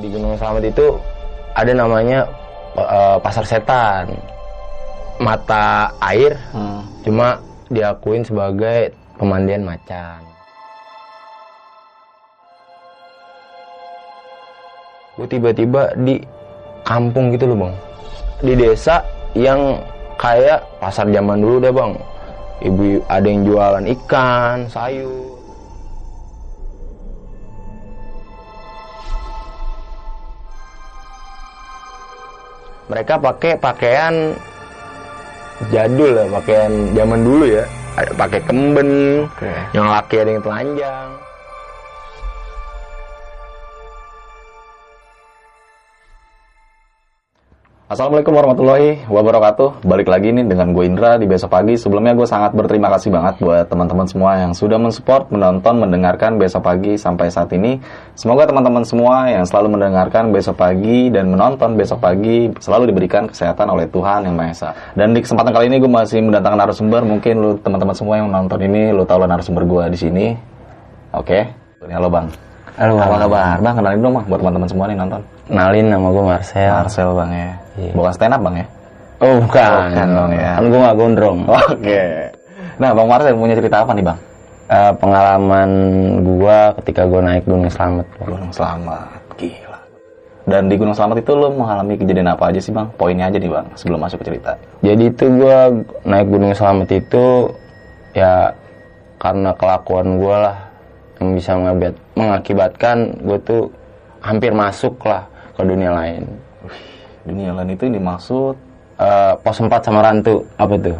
Di Gunung Selamat itu ada namanya eh, pasar setan. Mata air Hmm. cuma diakuin sebagai pemandian macan. Gue tiba-tiba di kampung gitu loh bang. Di desa yang kayak pasar zaman dulu deh bang. Ibu ada yang jualan ikan, sayur. Mereka pakai pakaian jadul ya pakaian zaman dulu ya ada pakai kemben Oke. yang laki ada yang telanjang Assalamualaikum warahmatullahi wabarakatuh. Balik lagi nih dengan gue Indra di besok pagi. Sebelumnya gue sangat berterima kasih banget buat teman-teman semua yang sudah mensupport, menonton, mendengarkan besok pagi sampai saat ini. Semoga teman-teman semua yang selalu mendengarkan besok pagi dan menonton besok pagi Selalu diberikan kesehatan oleh Tuhan Yang Maha Esa. Dan di kesempatan kali ini gue masih mendatangkan narasumber. Mungkin lu teman-teman semua yang nonton ini Lu tau lah narasumber gue di sini. Oke? Halo Bang Halo, Bang. Apa kabar? Bang kenalin dong Bang buat teman-teman semua nih nonton kenalin nama gue Marcel Marcel Bang ya Iya. Bukan stand up Bang ya oh bukan Bukan dong, ya. kan gue gak gondrong Oke. Nah, Bang Marcel punya cerita apa nih, Bang? Eh, pengalaman gue ketika gue naik gunung selamat Bang. Gunung Selamat. Gila. Dan di Gunung Selamat itu lo mengalami kejadian apa aja sih, Bang? Poinnya aja nih, Bang, sebelum masuk ke cerita. jadi itu gue naik gunung selamat itu ya karena kelakuan gue lah yang bisa mengakibat- mengakibatkan gue tuh hampir masuk lah ke dunia lain Dunia lain itu yang dimaksud Eh, pos 4 sama rantu apa tuh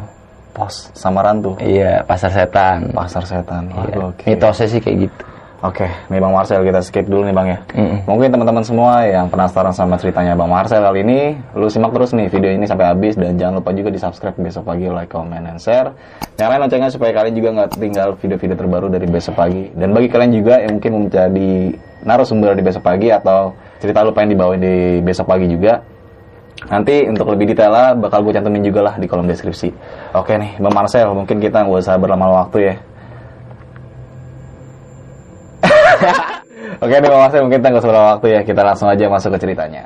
pos samaran tuh. iya pasar setan Pasar setan. Iya. Waduh, Oke. mitosnya sih kayak gitu Oke, nih Bang Marcel kita skip dulu nih, Bang ya. Mm-mm. Mungkin teman-teman semua yang penasaran sama ceritanya Bang Marcel kali ini, lu simak terus nih video ini sampai habis dan jangan lupa juga di subscribe besok pagi, like, comment, and share. Nyalain loncengnya supaya kalian juga nggak tinggal video-video terbaru dari besok pagi. Dan bagi kalian juga yang mungkin menjadi narasumber di besok pagi atau cerita lu pengen dibawain di besok pagi juga, nanti untuk lebih detailnya bakal gue cantumin juga lah di kolom deskripsi. Oke nih, Bang Marcel, mungkin kita nggak usah berlama-lama waktu ya. Oke nih Bang Marcel, mungkin usah berlama waktu ya. Kita langsung aja masuk ke ceritanya.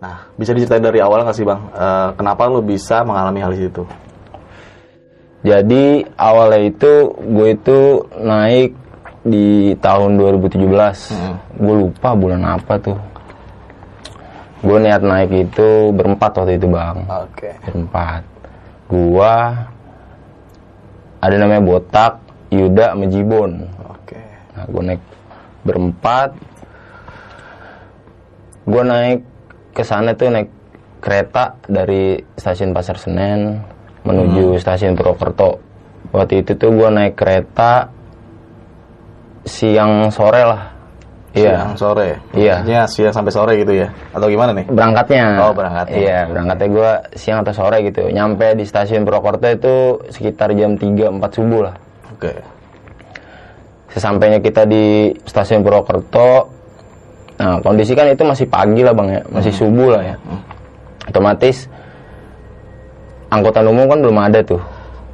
Nah, bisa diceritain dari awal nggak sih Bang? Eh, kenapa lu bisa mengalami hal itu? jadi awalnya itu gue itu naik di tahun 2017 gue lupa bulan apa tuh gue niat naik itu berempat waktu itu bang Oke. berempat gua ada namanya botak Yuda sama Jibon Oke. nah gue naik berempat. Gue naik ke sana tuh naik kereta dari stasiun Pasar Senen menuju stasiun Purwokerto. Waktu itu tuh gue naik kereta siang sore lah iya Siang sore. Iya. Maksudnya siang sampai sore gitu ya? Atau gimana nih? berangkatnya Oh, berangkatnya. iya berangkatnya gue siang atau sore gitu nyampe di stasiun Purwokerto itu sekitar jam 3 4 subuh lah Oke. sesampainya kita di stasiun Purwokerto nah kondisi kan itu masih pagi lah bang ya masih subuh lah ya otomatis angkutan umum kan belum ada tuh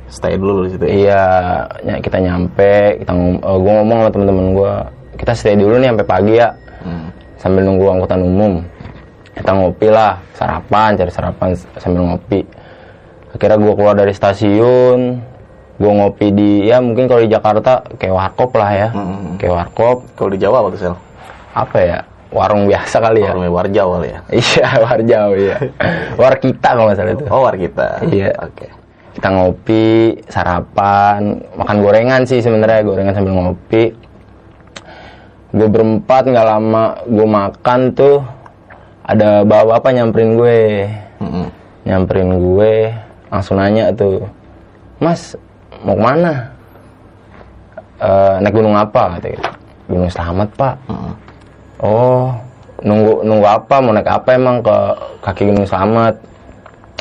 Stay dulu di situ ya. iya ya, kita nyampe kita ngom gue ngomong sama temen-temen gue kita stay dulu nih sampai pagi ya Hmm. sambil nunggu angkutan umum kita ngopi lah sarapan cari sarapan sambil ngopi akhirnya gue keluar dari stasiun gue ngopi di ya mungkin kalau di Jakarta kayak warkop lah ya Hmm. kayak warkop Kalau di Jawa apa tuh, Sel? apa ya warung biasa kali ya Warungnya Warja kali ya? iya warjau iya war kita kalau nggak salah itu Oh, war kita. Iya. Oke. kita ngopi sarapan makan gorengan sih sebenarnya gorengan sambil ngopi gue berempat nggak lama gue makan tuh ada bapak-bapak nyamperin gue? Mm-mm. nyamperin gue langsung nanya tuh mas mau ke mana? Eh, naik gunung apa? gitu. gunung selamat pak. Heeh. oh nunggu nunggu apa? Mau naik apa emang ke kaki gunung selamat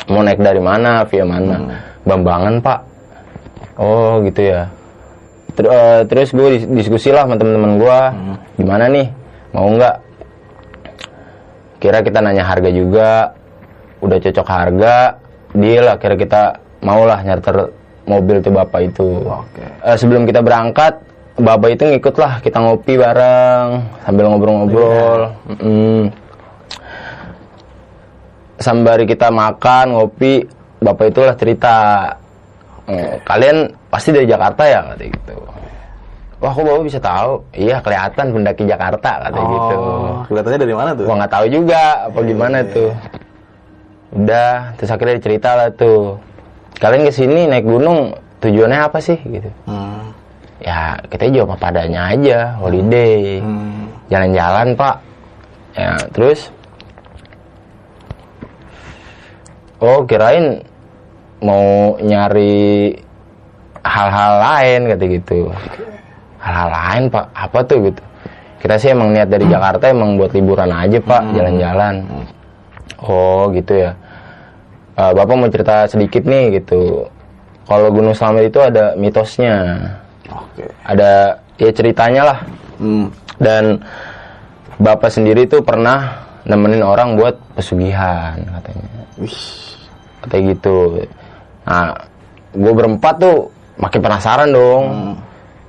mau naik dari mana? Via mana? Bambangan pak. Oh gitu ya Ter- eh, terus gue diskusi lah sama temen-temen gue gimana nih? Mau nggak? Kira kita nanya harga juga. Udah cocok harga deal lah. Kira kita mau lah nyarter mobil tuh bapak itu. Oke. Eh, sebelum kita berangkat bapak itu ngikut lah kita ngopi bareng sambil ngobrol-ngobrol. Mm. sembari kita makan ngopi bapak itulah cerita "Eh, kalian pasti dari Jakarta ya kata gitu. Wah kok bapak bisa tahu. Iya kelihatan pendaki Jakarta kata gitu. Oh, kelihatannya dari mana tuh? gua nggak tahu juga apa gimana tuh. udah terus akhirnya cerita lah tuh. Kalian ke sini naik gunung tujuannya apa sih gitu? Hmm. ya kita jawab apa adanya aja holiday. Hmm. jalan-jalan pak. Ya terus? Oh kirain mau nyari hal-hal lain kata gitu. Hal-hal lain pak? Apa tuh gitu? Kita sih emang niat dari Jakarta emang buat liburan aja pak jalan-jalan. Oh gitu ya. Eh, bapak mau cerita sedikit nih gitu. Kalau Gunung Slamet itu ada mitosnya. Oke. ada ya ceritanya lah. Hmm. dan bapak sendiri tuh pernah nemenin orang buat pesugihan katanya. Wih. katanya gitu nah gue berempat tuh makin penasaran dong Hmm.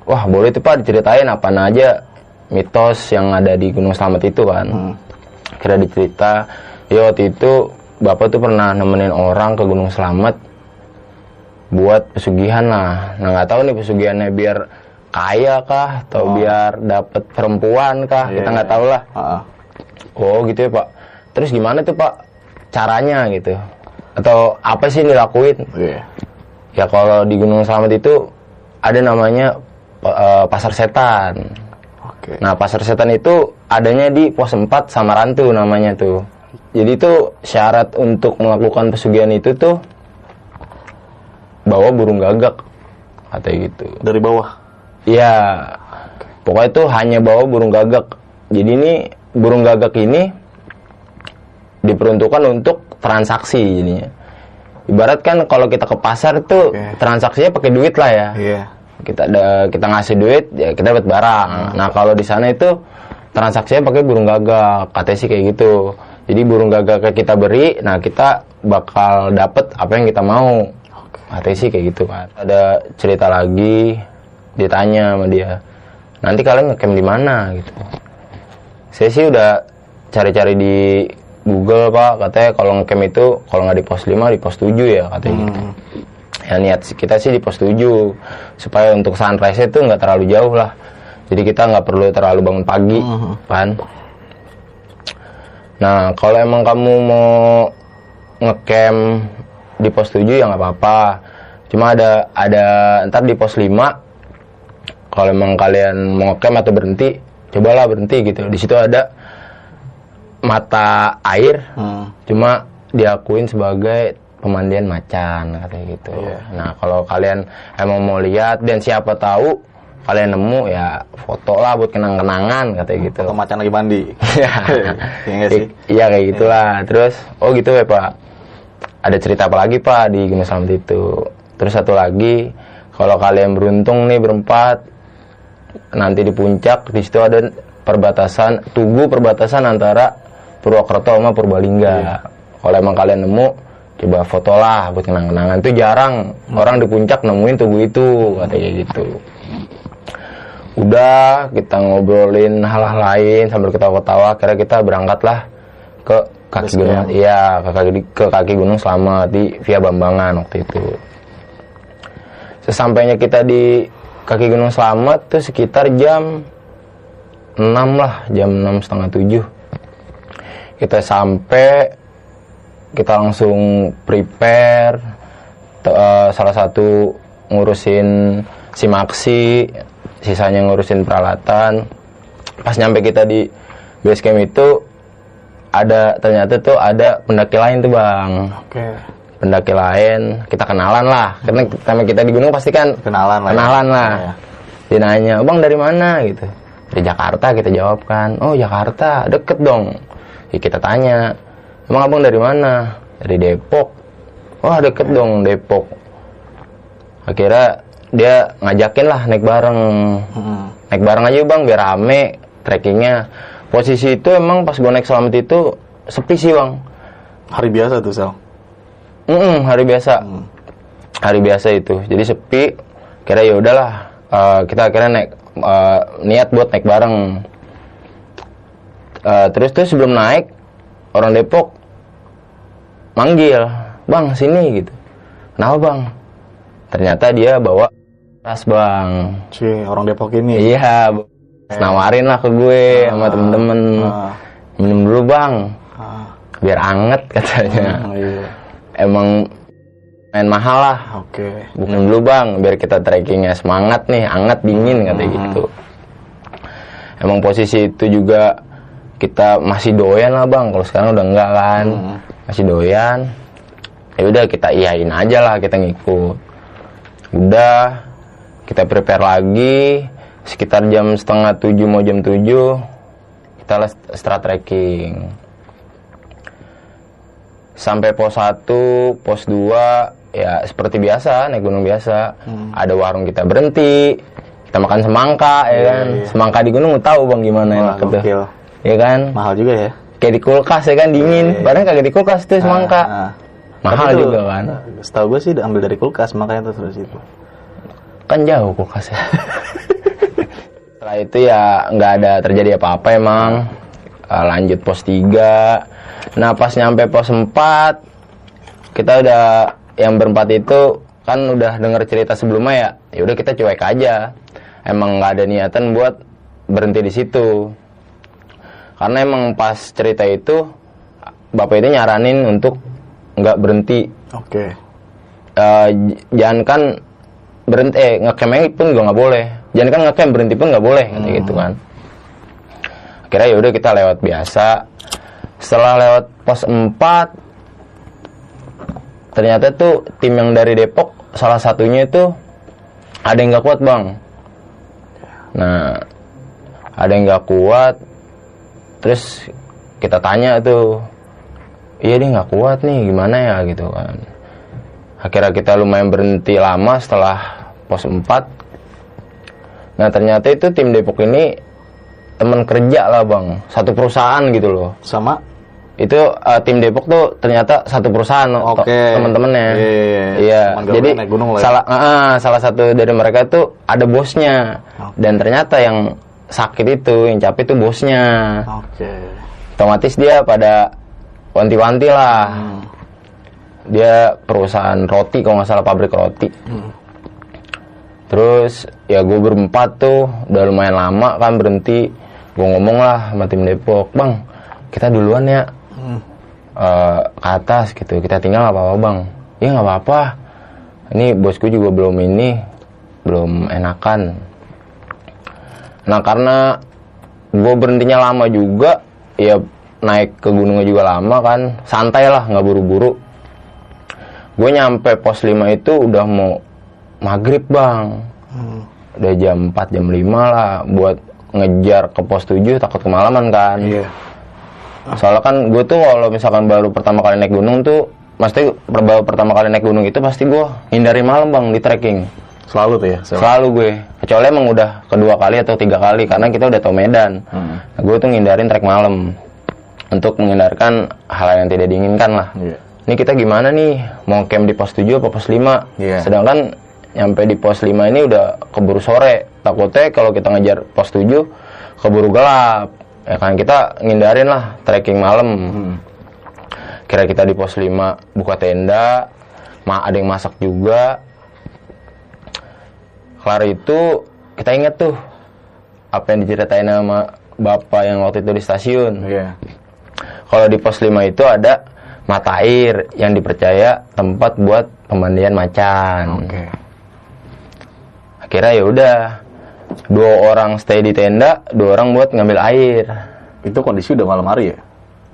wah boleh tuh pak diceritain apa aja mitos yang ada di Gunung Slamet itu kan Hmm. kira dicerita ya waktu itu bapak tuh pernah nemenin orang ke Gunung Slamet buat pesugihan lah nah nggak tahu nih pesugihannya biar kaya kah atau biar dapet perempuan kah kita Iya, nggak iya. tahu lah Ah, ah. oh gitu ya pak terus gimana tuh pak caranya gitu atau apa sih yang dilakuin Iya. ya kalau di Gunung Slamet itu ada namanya eh, pasar setan Oke. Nah, pasar setan itu adanya di pos 4 Samarantu namanya tuh. Jadi itu syarat untuk melakukan pesugihan itu tuh bawa burung gagak katanya gitu. Dari bawah. Iya. Pokoknya itu hanya bawa burung gagak. Jadi ini burung gagak ini diperuntukkan untuk transaksi jadinya. Ibarat kan kalau kita ke pasar itu Oke. transaksinya pakai duit lah ya. Iya. kita ada kita ngasih duit ya kita dapat barang. Nah kalau di sana itu transaksinya pakai burung gagak katanya sih kayak gitu. Jadi burung gagak kita beri nah kita bakal dapet apa yang kita mau. Katanya sih kayak gitu kan ada cerita lagi ditanya sama dia nanti kalian ngecamp di mana? Gitu. Saya sih udah cari-cari di Google pak katanya kalau ngecamp itu kalau nggak di pos 5 di pos 7 ya katanya gitu. Ya niat kita sih di pos 7 supaya untuk sunrise itu nggak terlalu jauh lah. Jadi kita nggak perlu terlalu bangun pagi kan nah kalau emang kamu mau ngecamp di pos 7 ya nggak apa-apa. Cuma ada ada ntar di pos 5 kalau emang kalian mau ngecamp atau berhenti cobalah berhenti gitu. Di situ ada mata air Hmm. cuma diakuin sebagai pemandian macan katanya gitu. Iya. Nah kalau kalian emang mau lihat dan siapa tahu kalian nemu ya foto lah buat kenang-kenangan katanya gitu. Foto macan lagi mandi. Iya. Iya sih? Iya kayak gitulah. Terus oh gitu ya Pak. Ada cerita apa lagi Pak di Gunung Slamet itu? Terus satu lagi kalau kalian beruntung nih berempat nanti di puncak di situ ada perbatasan tugu perbatasan antara Purwokerto sama Purbalingga. Kalau emang kalian nemu coba foto lah buat kenang-kenangan. Itu jarang. Orang di puncak nemuin tugu itu katanya gitu. Udah kita ngobrolin hal-hal lain sambil ketawa-ketawa. Akhirnya kita berangkatlah ke kaki Base gunung. camp. iya ke kaki ke kaki gunung Slamet di via Bambangan waktu itu. Sesampainya kita di kaki gunung Slamet tuh sekitar jam 6 lah jam 6 setengah 7 kita sampai kita langsung prepare eh, salah satu ngurusin simaksi sisanya ngurusin peralatan pas nyampe kita di base camp itu ada ternyata tuh ada pendaki lain tuh bang Oke. pendaki lain kita kenalan lah karena sama kita di gunung pasti kan Kenalan lah. ya. kenalan lah Iya. dia nanya bang dari mana gitu dari Jakarta kita jawab kan oh Jakarta deket dong ya, kita tanya emang abang dari mana? Dari Depok. Wah deket dong Depok. Akhirnya dia ngajakin lah naik bareng. Mm-mm. naik bareng aja bang biar rame trekkingnya. Posisi itu emang pas gue naik selamat itu sepi sih bang. Hari biasa tuh, Sel. Mm-mm, hari biasa. Hmm. hari biasa itu. Jadi sepi. Kira ya udahlah eh, kita akhirnya naik eh, niat buat naik bareng Eh, terus tuh sebelum naik orang Depok manggil bang sini gitu kenapa bang ternyata dia bawa tas bang Cuy, orang Depok ini. iya bu- nawarin lah ke gue sama temen-temen Ah. minum dulu bang Ah. biar anget katanya Oh, iya. emang main mahal lah Oke. Minum dulu bang, biar kita trekkingnya semangat nih, anget dingin katanya Hmm. gitu. Emang posisi itu juga kita masih doyan lah bang, kalau sekarang udah enggak kan, Hmm. masih doyan. Ya udah kita iyain aja lah, kita ngikut. Udah, kita prepare lagi, sekitar jam setengah tujuh mau jam tujuh, kita les start trekking. Sampai pos 1, pos 2, ya seperti biasa, naik gunung biasa. Hmm. Ada warung kita berhenti, kita makan semangka, ya Iya, kan. iya. Semangka di gunung tahu bang gimana Wah, enak tuh. Ya kan, Mahal juga ya. kayak di kulkas ya kan dingin. Iya. Padahal kagak di kulkas tuh semangka. Ah, ah. Mahal tuh, juga kan. Setahu gue sih ambil dari kulkas makanya tuh terus itu. Kan jauh kulkasnya. Setelah itu ya nggak ada terjadi apa-apa emang. Eh, lanjut pos 3. Nah pas nyampe pos 4 kita udah yang berempat itu kan udah denger cerita sebelumnya ya. Ya udah kita cuek aja. Emang nggak ada niatan buat berhenti di situ. Karena emang pas cerita itu bapak itu nyaranin untuk nggak berhenti. Oke. eh, j- jangan kan berhenti eh, ngecamp pun juga nggak boleh. Jangan kan ngecamp berhenti pun nggak boleh kata gitu kan. Akhirnya yaudah kita lewat biasa. Setelah lewat pos 4 ternyata tuh tim yang dari Depok salah satunya itu ada yang nggak kuat bang. Nah ada yang nggak kuat terus kita tanya tuh iya dia nggak kuat nih gimana ya? Gitu kan. Akhirnya kita lumayan berhenti lama setelah pos 4 nah ternyata itu tim Depok ini teman kerja lah bang. Satu perusahaan gitu loh. Sama? Itu eh, tim Depok tuh ternyata satu perusahaan Oke. teman-temannya. Iya, iya, iya. iya. Teman gaul jadi naik gunung lah ya. salah ah, ah, salah satu dari mereka itu ada bosnya. Oke. dan ternyata yang sakit itu yang capek itu bosnya Oke. otomatis dia pada wanti-wanti lah Hmm. dia perusahaan roti kalau nggak salah pabrik roti Hmm. terus ya gue berempat tuh udah lumayan lama kan berhenti gue ngomong lah sama tim Depok bang kita duluan ya Hmm. eh, ke atas gitu kita tinggal nggak apa-apa bang iya nggak apa-apa ini bosku juga belum ini belum enakan nah karena gue berhentinya lama juga ya naik ke gunungnya juga lama kan santai lah nggak buru-buru gue nyampe pos 5 itu udah mau maghrib bang Hmm. udah jam 4 jam 5 lah buat ngejar ke pos 7 takut kemalaman kan Iya. Soalnya kan gue tuh kalau misalkan baru pertama kali naik gunung tuh, pasti baru pertama kali naik gunung itu pasti gue hindari malam bang di trekking. Selalu tuh ya. Sel? Selalu gue. Kecuali emang udah kedua kali atau tiga kali karena kita udah tau medan. Hmm. Nah, gue tuh ngindarin trek malam untuk menghindarkan hal yang tidak diinginkan lah. Iya. Ini kita gimana nih? Mau camp di pos 7 apa pos 5? Iya. Sedangkan nyampe di pos 5 ini udah keburu sore. Takutnya kalau kita ngejar pos 7 keburu gelap. Ya kan kita ngindarin lah trekking malam. Hmm. Kira kita di pos 5 buka tenda, ada yang masak juga. Kelar itu kita inget tuh apa yang diceritain sama bapak yang waktu itu di stasiun. Iya. Kalau di pos 5 itu ada mata air yang dipercaya tempat buat pemandian macan. Oke. Akhirnya ya udah dua orang stay di tenda, dua orang buat ngambil air. Itu kondisi udah malam hari ya?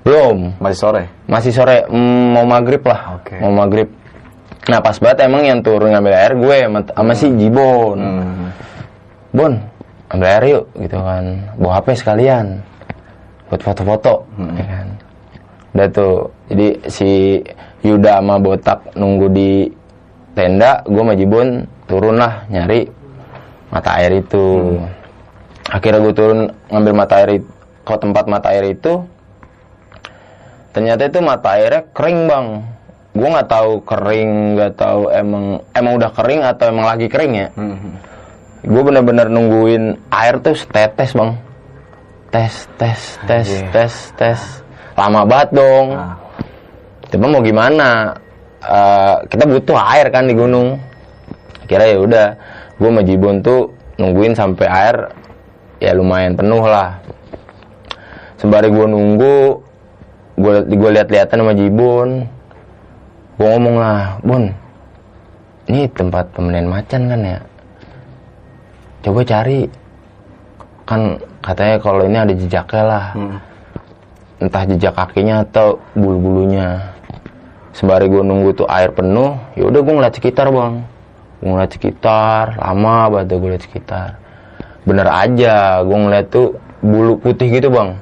belum Masih sore. masih sore mm, mau maghrib lah Oke. mau maghrib nah pas banget emang yang turun ngambil air gue sama, sama si Jibon Hmm. Bon ambil air yuk gitu kan. Bawa HP sekalian buat foto-foto ya kan. Udah tuh jadi si Yuda sama Botak nunggu di tenda gue sama Jibon turun lah nyari mata air itu. Akhirnya gue turun ngambil mata air it- ke tempat mata air itu ternyata itu mata airnya kering bang gue nggak tahu kering nggak tahu emang emang udah kering atau emang lagi kering ya. Hmm. gue bener-bener nungguin air tuh setetes bang. Tes tes tes Anjir. tes tes. Lama banget dong. Ah. Cuma mau gimana? Eh, kita butuh air kan di gunung. Kira ya udah gue sama Jibon tuh nungguin sampai air ya lumayan penuh lah. Sembari gue nunggu gue gue lihat-lihatan sama Jibon gue ngomong lah Bon ini tempat pemilihan macan kan ya? Coba cari. Kan katanya kalau ini ada jejaknya lah. Hmm. entah jejak kakinya atau bulu-bulunya. Sembari gue nunggu tuh air penuh ya udah gue ngeliat sekitar bang. Gue ngeliat sekitar lama banget gue ngeliat sekitar. Bener aja gue ngeliat tuh bulu putih gitu bang.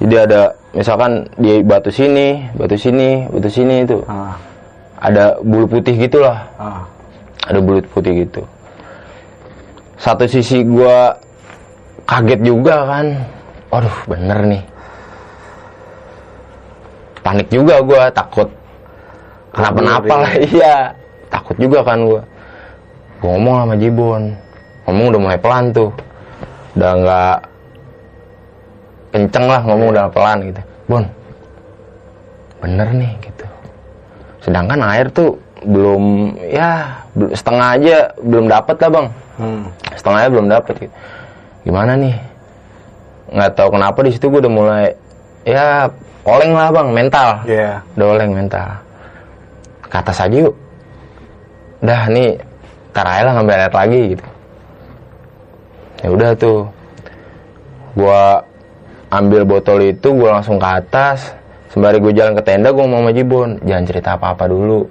Jadi ada misalkan di batu sini batu sini batu sini itu Ah. Ada bulu putih gitulah. Ah. ada bulu putih gitu. Satu sisi gua kaget juga kan. Waduh bener nih. Panik juga gua takut. Kenapa-napa lah iya. takut juga kan gua. Gua ngomong sama Jibon ngomong udah mulai pelan tuh. Udah nggak kenceng lah ngomong udah pelan gitu. Bon bener nih gitu sedangkan air tuh belum ya setengah aja belum dapat lah bang. Hmm. setengahnya belum dapat gitu. gimana nih? Nggak tahu kenapa di situ gue udah mulai ya oleng lah bang mental. Iya. udah oleng mental. Ke atas aja yuk. Dah nih ntar aja lah ngambil air lagi gitu. Ya udah tuh. Gua ambil botol itu gua langsung ke atas sembari gue jalan ke tenda gue mau sama Jibon jangan cerita apa-apa dulu.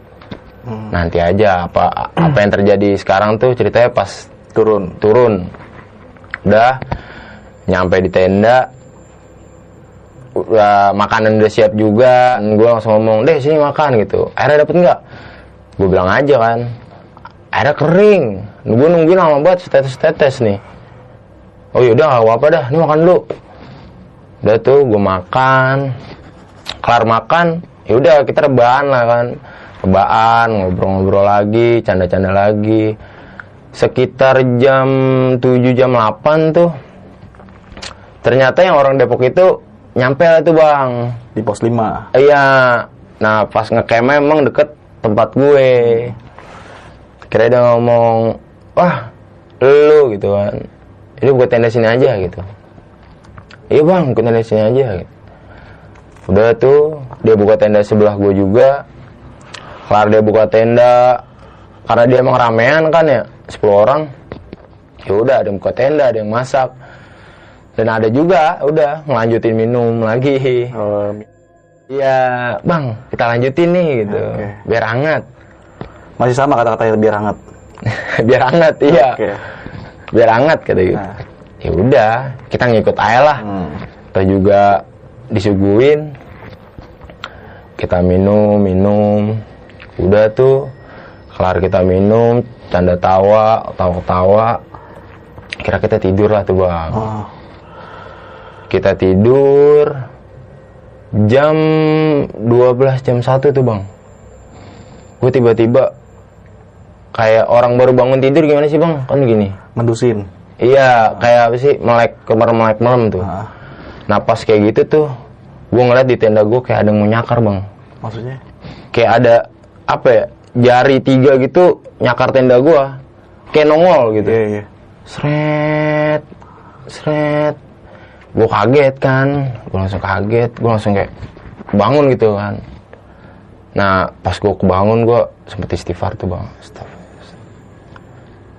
Hmm. nanti aja apa apa yang terjadi sekarang tuh ceritanya pas Turun. turun. Udah nyampe di tenda. Udah makanan udah siap juga. Gue langsung ngomong deh sini makan gitu. Airnya dapet nggak? Gue bilang aja kan. Airnya kering. Gue nungguin lama banget setetes tetes nih. Oh yaudah nggak apa-apa dah. Ini makan dulu. Udah tuh gue makan kelar makan yaudah kita rebahan lah kan. Rebahan ngobrol-ngobrol lagi canda-canda lagi. Sekitar jam 7 jam 8 tuh ternyata yang orang Depok itu nyampe lah tuh bang. Di pos 5. iya. Nah pas ngecamp emang deket tempat gue. Kira dia ngomong wah lu gitu kan. Ini buka tenda sini aja gitu. Iya bang buka tenda sini aja gitu. Udah tuh dia buka tenda sebelah gue juga kelar dia buka tenda karena dia emang ramean kan ya 10 orang ya udah ada yang buka tenda ada yang masak dan ada juga udah ngelanjutin minum lagi Oh, Iya, bang, kita lanjutin nih gitu, Oke. biar hangat, masih sama kata-kata biar hangat. biar hangat, iya, biar hangat kata gitu. Nah. Ya udah, kita ngikut aja lah. Hmm. Kita juga disuguhin, kita minum, minum, udah tuh, kelar kita minum, canda tawa, tawa-tawa, kira kita tidur lah tuh bang. Oh. Kita tidur jam 12 jam 1 tuh bang gue tiba-tiba kayak orang baru bangun tidur gimana sih bang kan gini Ngedusin. iya kayak apa sih melek kemar melek malam tuh Ah. nah pas kayak gitu tuh gue ngeliat di tenda gue kayak ada yang mau nyakar bang Maksudnya? kayak ada apa ya jari tiga gitu nyakar tenda gue kayak nongol gitu. Iya, iya. seret seret gue kaget kan gue langsung kaget gue langsung kayak bangun gitu kan. Nah pas gue kebangun gue sempet istighfar tuh bang.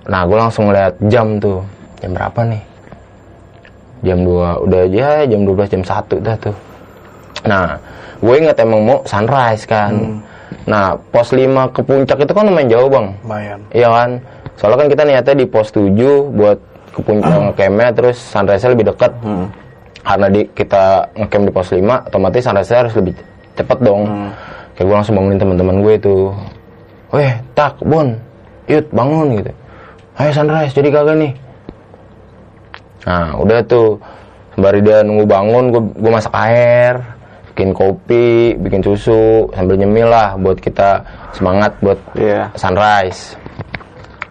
Nah gue langsung ngeliat jam tuh. Jam berapa nih? Jam 2 udah aja jam 12 jam 1 dah tuh. Nah, gue inget emang mau sunrise kan. Hmm. Nah, pos 5 ke puncak itu kan lumayan jauh bang. Lumayan. Iya kan? Soalnya kan kita niatnya di pos 7 buat ke puncak ngecamp-nya terus sunrise-nya lebih dekat. Hmm. Karena di kita ngecamp di pos 5, otomatis sunrise-nya harus lebih cepet dong. Hmm. Kayak gue langsung bangunin teman-teman gue itu. Weh, tak, Bon, yut bangun gitu. Ayo sunrise, jadi kagak nih. Nah, udah tuh. Sembari dia nunggu bangun, gue, gue masak air, bikin kopi, bikin susu, sambil nyemil lah buat kita semangat buat Iya. sunrise.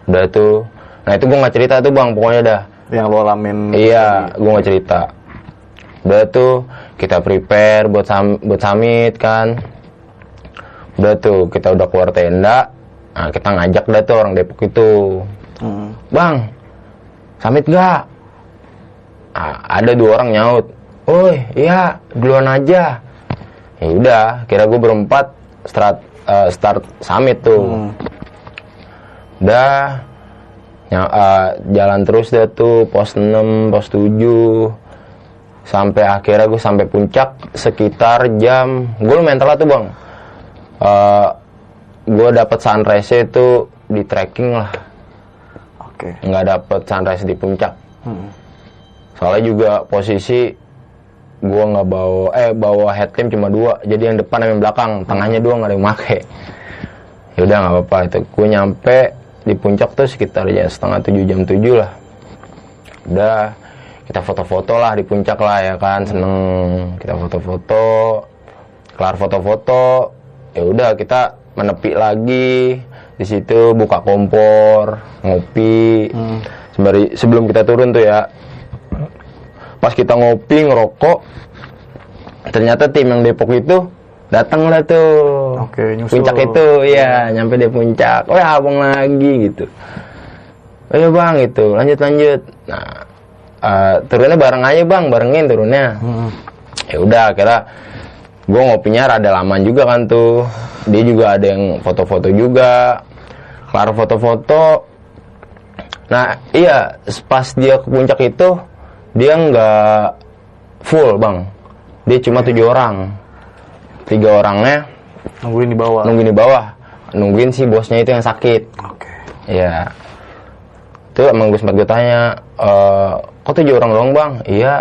Udah tuh. Nah itu gue nggak cerita tuh bang, pokoknya dah. Yang lo alamin. Iya, gue nggak cerita. Udah tuh, kita prepare buat sam buat summit kan. Udah tuh, kita udah keluar tenda. Nah, kita ngajak dah tuh orang Depok itu. Hmm. Bang, summit gak? Ah, ada dua orang nyaut. Oi, iya, duluan aja. Ya udah, kira gue berempat start eh, start summit tuh. Hmm. Udah ya, eh, jalan terus deh tuh pos 6, pos 7 sampai akhirnya gue sampai puncak sekitar jam gue lumayan telat tuh bang Eh, gue dapet sunrise itu di trekking lah Oke. nggak dapet sunrise di puncak Hmm. soalnya juga posisi gue nggak bawa eh bawa headlamp cuma dua. Jadi yang depan sama yang belakang. Tengahnya dua nggak ada yang make. Ya udah nggak apa-apa. Itu gue nyampe di puncak tuh sekitar ya setengah tujuh jam tujuh lah. Udah kita foto-foto lah di puncak lah ya kan. Seneng. Kita foto-foto. Kelar foto-foto. Ya udah kita menepi lagi. Di situ buka kompor ngopi. Hmm. sembari sebelum kita turun tuh ya pas kita ngopi ngerokok ternyata tim yang Depok itu datang lah tuh. Oke, nyusul. puncak itu ya nyampe di puncak. Oh ya abang lagi gitu. Oh ya bang gitu. Lanjut lanjut. Nah eh, turunnya bareng aja bang barengin turunnya. Hmm. ya udah kira gue ngopinya rada lama juga kan tuh. Dia juga ada yang foto-foto juga. Kelar foto-foto. Nah iya pas dia ke puncak itu dia nggak full bang dia cuma tujuh orang tiga orangnya Nungguin di bawah. nungguin di bawah nungguin si bosnya itu yang sakit Oke. Iya. Itu emang gue sempat gue tanya, eh kok tujuh orang doang bang? Iya,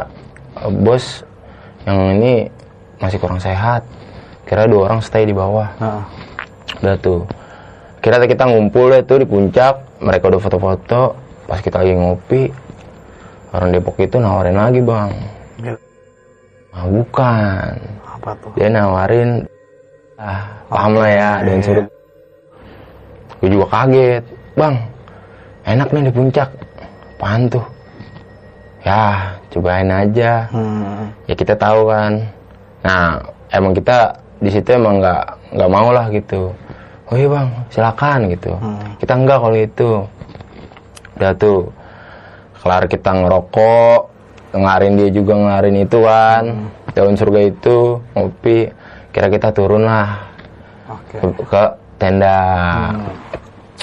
eh, bos yang ini masih kurang sehat. Kira dua orang stay di bawah. Nah. Udah tuh. Kira kita ngumpul deh tuh di puncak. Mereka udah foto-foto. Pas kita lagi ngopi, orang Depok itu nawarin lagi bang. Ya, Ah, bukan. apa tuh? Dia nawarin, ah paham lah ya, dan suruh. Gue juga kaget, bang. Enak nih di puncak. Apaan tuh? Ya, cobain aja. Hmm. Ya kita tahu kan. Nah, emang kita di situ emang nggak nggak mau lah gitu. Oh iya bang, silakan gitu. Hmm. Kita enggak kalau itu. Udah tuh, kelar kita ngerokok, ngelarin dia juga ngelarin itu kan. Daun surga itu, ngopi. Kira kita turun lah Oke. ke, ke tenda.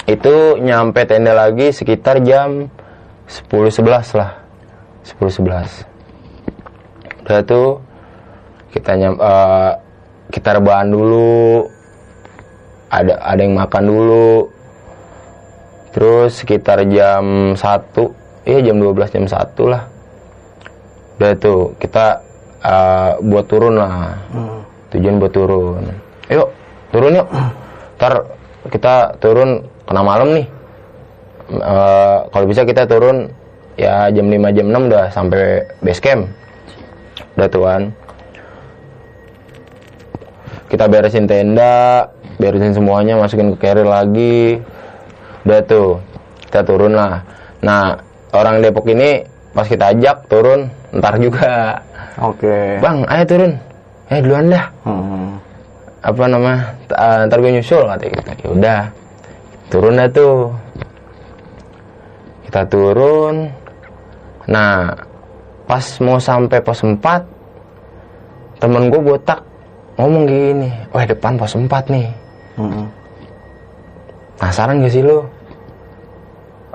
Itu nyampe tenda lagi sekitar jam 10-11 lah. 10-11. Udah tuh kita nyam, eh, kita rebahan dulu. Ada ada yang makan dulu. Terus sekitar jam 1, iya jam 12 jam 1 lah. Udah tuh kita eh, buat turun lah. Hmm. tujuan buat turun. Yuk turun yuk. Ntar kita turun kena malam nih. Eh, kalau bisa kita turun ya jam 5 jam 6 udah sampai base camp. Udah tuan kita beresin tenda beresin semuanya masukin ke carrier lagi. Udah tuh kita turun lah. Nah orang Depok ini pas kita ajak turun ntar juga. Oke. bang ayo turun. Eh duluan dah. Hmm. apa nama? Ah, ntar gue nyusul kata gitu ya udah turun dah tuh. Kita turun. Nah pas mau sampai pos 4 temen gue botak ngomong gini wah depan pos 4 nih. Hmm. penasaran gak sih lo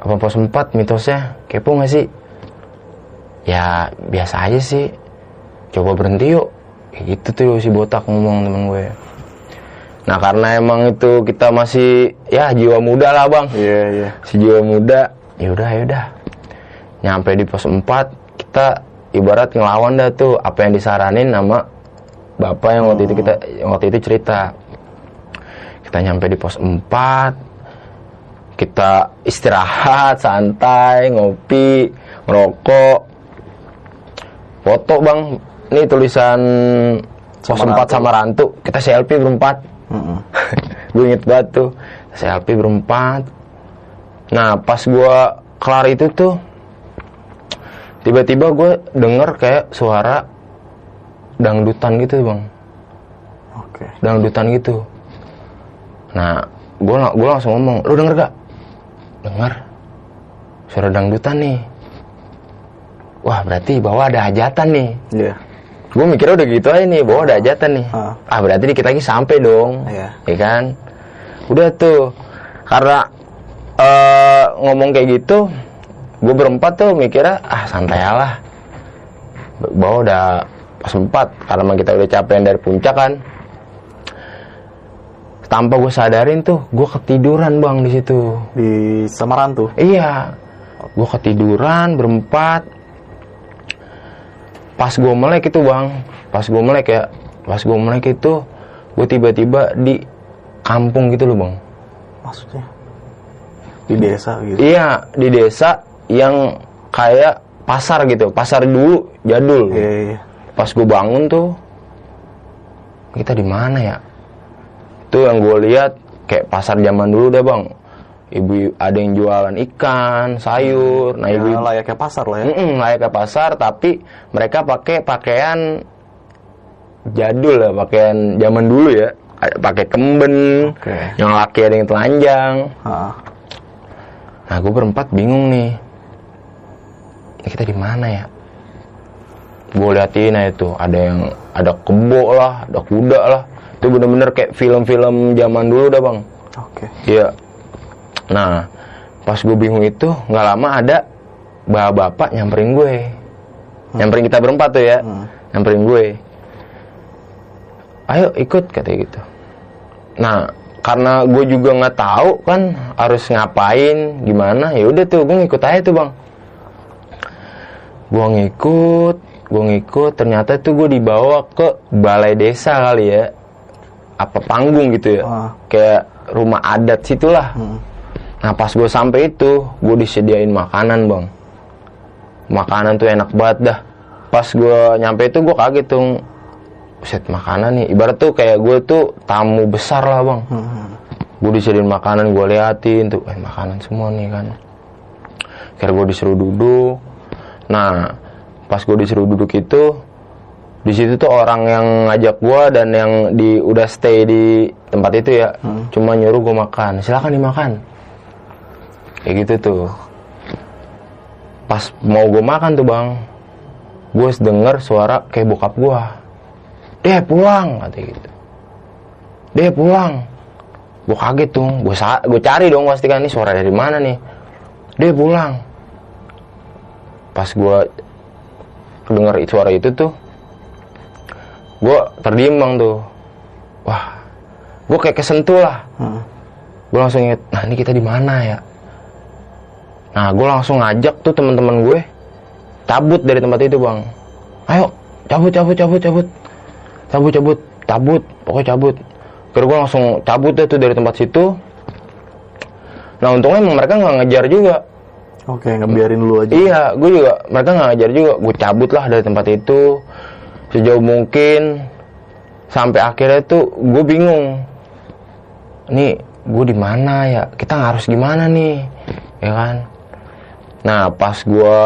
apa pos 4 mitosnya. Kepo gak sih? Ya biasa aja sih. Coba berhenti yuk. Kayak gitu tuh si botak ngomong temen gue. Nah karena emang itu kita masih ya jiwa muda lah bang. Iya, iya. si jiwa muda ya udah ya udah. Nyampe di pos 4 kita ibarat ngelawan dah tuh. Apa yang disaranin sama bapak yang waktu itu kita yang waktu itu cerita. Kita nyampe di pos 4 kita istirahat santai ngopi ngerokok. Foto bang. Ini tulisan pos Sama 4 Rantu. sama rantu kita selfie berempat. Mm-mm. gue inget banget tuh. Selfie berempat. Nah pas gue kelar itu tuh tiba-tiba gue denger kayak suara dangdutan gitu bang. Oke. dangdutan gitu. Nah gue gue langsung ngomong lu denger gak denger suara dangdutan nih. Wah berarti bahwa ada hajatan nih. Iya. gue mikirnya udah gitu aja nih bahwa ada hajatan nih. Ah. ah berarti dikit lagi sampai dong. Iya. ya kan? Udah tuh karena eh ngomong kayak gitu gue berempat tuh mikirnya ah santai lah. Bahwa udah pas empat karena kita udah capek dari puncak kan tanpa gue sadarin tuh gue ketiduran bang di situ Di Samaran tuh. Iya, gue ketiduran berempat. Pas gue melek itu bang, pas gue melek ya, pas gue melek itu, gue tiba-tiba di kampung gitu loh bang. Maksudnya di desa gitu. Iya, di desa yang kayak pasar gitu, pasar dulu jadul. Iya, iya. Pas gue bangun tuh, kita di mana ya? Tuh yang gue lihat kayak pasar zaman dulu dah bang. Ibu ada yang jualan ikan, sayur. Nah Ya, ibu layaknya pasar lah ya. Mm-mm, layak ke pasar tapi mereka pakai pakaian jadul ya pakaian zaman dulu ya pakai kemben Oke. yang laki ada yang telanjang Ah, nah gue berempat bingung nih ini kita di mana ya gue liatin aja tuh ada yang ada kebo lah ada kuda lah itu bener-bener kayak film-film zaman dulu dah bang Oke. Iya. Nah, pas gue bingung itu nggak lama ada bapak-bapak nyamperin gue, nyamperin kita berempat tuh ya, Hmm. nyamperin gue. Ayo ikut katanya gitu. Nah, karena gue juga nggak tahu kan harus ngapain, gimana, ya udah tuh gue ngikut aja tuh bang. Gue ngikut, gue ngikut, ternyata tuh gue dibawa ke balai desa kali ya, apa panggung gitu ya Ah. kayak rumah adat situlah. Hmm. Nah pas gue sampai itu, gue disediain makanan bang. Makanan tuh enak banget dah. Pas gue nyampe itu gue kaget tuh, set makanan nih. Ibarat tuh kayak gue tuh tamu besar lah bang. Hmm. Gue disediain makanan, gue liatin tuh, eh makanan semua nih kan. Kira gue disuruh duduk. Nah pas gue disuruh duduk itu, di situ tuh orang yang ngajak gue dan yang di udah stay di tempat itu ya cuma nyuruh gue makan. Silakan dimakan. Kayak gitu tuh. Pas mau gue makan tuh bang gue denger suara kayak bokap gue deh pulang katanya gitu. Deh pulang. Gue kaget tuh. Gue sa gue cari dong pasti kan nih suara dari mana nih. Deh pulang. Pas gue denger suara itu tuh gue terdiam bang tuh. Wah gue kayak kesentuh lah. Hmm. gue langsung inget nah ini kita di mana ya? Nah gue langsung ngajak tuh teman-teman gue cabut dari tempat itu bang. Ayo cabut cabut cabut cabut. Cabut cabut cabut. Pokoknya cabut. Kira gue langsung cabut deh tuh dari tempat situ. Nah untungnya emang mereka nggak ngejar juga. Oke, ngebiarin lu aja. Iya, gue juga mereka nggak ngajar juga. Gue cabut lah dari tempat itu sejauh mungkin sampai akhirnya tuh gue bingung. Nih, gue di mana ya? Kita harus gimana nih, ya kan? Nah, pas gue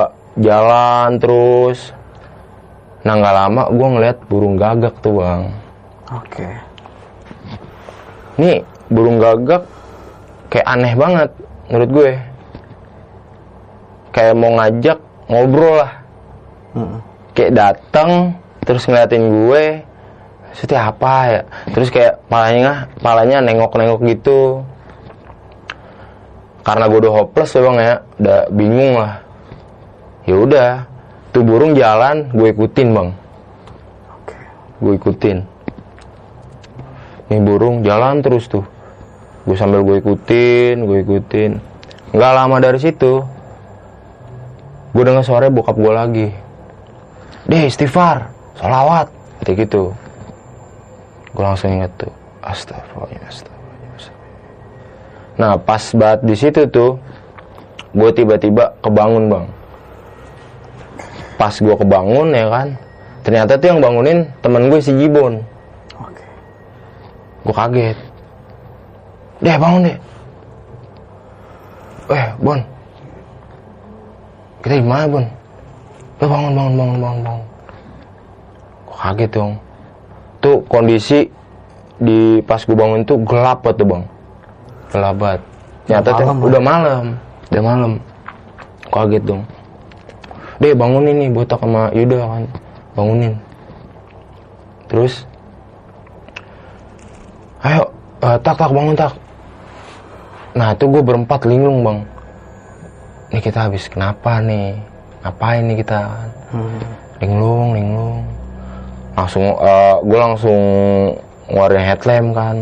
jalan terus, nah nggak lama gue ngeliat burung gagak tuh bang. Oke. Nih burung gagak kayak aneh banget menurut gue. Kayak mau ngajak ngobrol lah. Hmm. kayak datang terus ngeliatin gue Maksudnya apa ya? Terus kayak palanya palanya nengok-nengok gitu. Karena gue udah hopeless ya bang ya udah bingung lah. Ya udah tuh burung jalan gue ikutin bang. Oke. gue ikutin. Nih burung jalan terus tuh. Gue sambil gue ikutin gue ikutin. Nggak lama dari situ gue dengar suara bokap gue lagi. Deh istighfar salawat kayak gitu. Gue langsung inget tuh. Astagfirullahaladzim. Astagfirullahaladzim nah pas banget di situ tuh gue tiba-tiba kebangun bang. Pas gue kebangun ya kan ternyata tuh yang bangunin temen gue si Jibon Oke. gue kaget. Deh bangun deh. Eh Bon kita di mana Bon Lo bangun bangun bangun bangun bangun kaget dong. Tuh kondisi di pas gue bangun tuh gelap banget tuh bang. Gelap banget. Ternyata tuh udah malam. Udah malam. Kaget dong. Deh bangunin nih botak sama Yuda kan. Bangunin. Terus ayo eh, tak tak bangun tak. Nah tuh gue berempat linglung bang. Ini kita habis kenapa nih? Ngapain nih kita? Hmm. linglung linglung langsung gue langsung ngeluarin headlamp kan.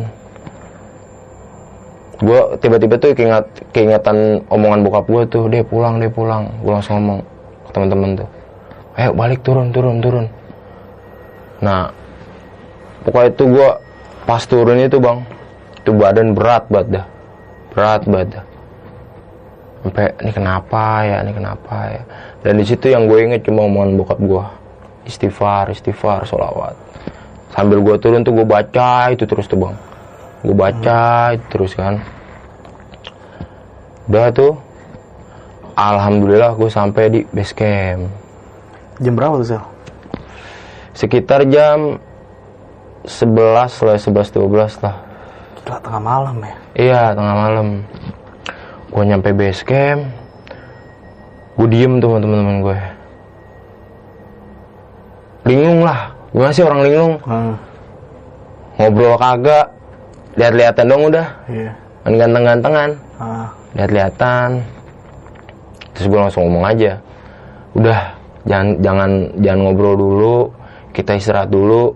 Gue tiba-tiba tuh keinget keingetan omongan bokap gue tuh deh pulang deh pulang. Gue langsung ngomong ke teman-teman tuh ayo balik turun turun turun. Nah pokoknya itu gue pas turun itu bang itu badan berat banget dah. Berat banget dah. Sampai ini kenapa ya? Ini kenapa ya? Dan di situ yang gue inget cuma omongan bokap gue istighfar istighfar sholawat. Sambil gue turun tuh gue baca itu terus tuh bang. Gue baca itu terus kan. Udah tuh alhamdulillah gue sampai di base camp. Jam berapa tuh Sel? sekitar jam 11 lah 11 12 lah. Gila tengah malam ya. Iya tengah malam. Gue nyampe base camp. Gue diem tuh sama temen-temen gue Linglung lah. Gue masih orang linglung? Hmm. Ngobrol kagak. Lihat-lihatan dong udah. Iya. Kan ganteng-gantengan. Ah. Lihat-lihatan. Terus gue langsung ngomong aja. Udah Jangan jangan jangan ngobrol dulu. Kita istirahat dulu.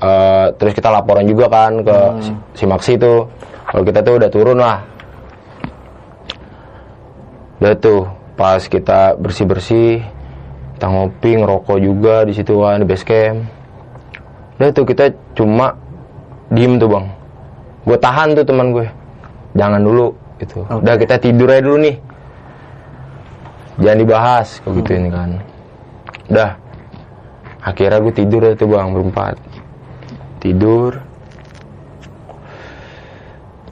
Eh, Terus kita laporan juga kan Ke si, si Maksi tuh. Kalau kita tuh udah turun lah. Udah tuh Pas kita bersih-bersih Kita ngopi, ngerokok juga di situ kan Di base camp. Udah tuh kita cuma Diem tuh bang. Gue tahan tuh teman gue. Jangan dulu gitu. Oke. Udah kita tidur aja dulu nih. Jangan dibahas Kayak gitu ini kan. Udah. Akhirnya gue tidur aja tuh bang Berempat. Tidur.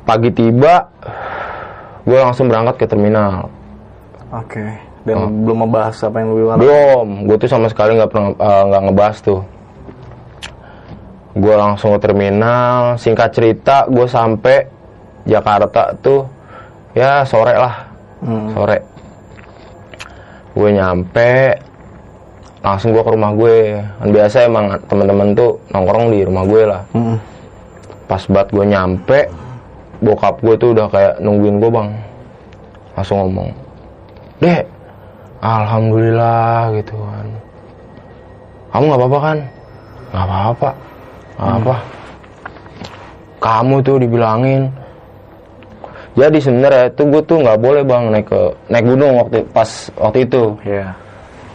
Pagi tiba Gue langsung berangkat ke terminal. Oke. Dan belum membahas apa yang lebih walau. Belum, gue tuh sama sekali nggak pernah eh, nggak ngebahas tuh. Gue langsung ke terminal. Singkat cerita, gue sampai Jakarta tuh ya sore lah, Hmm. sore. Gue nyampe, langsung gue ke rumah gue. Kan biasa emang teman-teman tuh nongkrong di rumah gue lah. Hmm. Pas banget gue nyampe, bokap gue tuh udah kayak nungguin gue bang. Langsung ngomong, Dek, Alhamdulillah gitu kan. Kamu nggak apa-apa kan? Nggak apa-apa. Nggak apa. Kamu tuh dibilangin. Jadi sebenarnya tuh gue tuh nggak boleh bang naik ke naik gunung waktu pas waktu itu. Iya.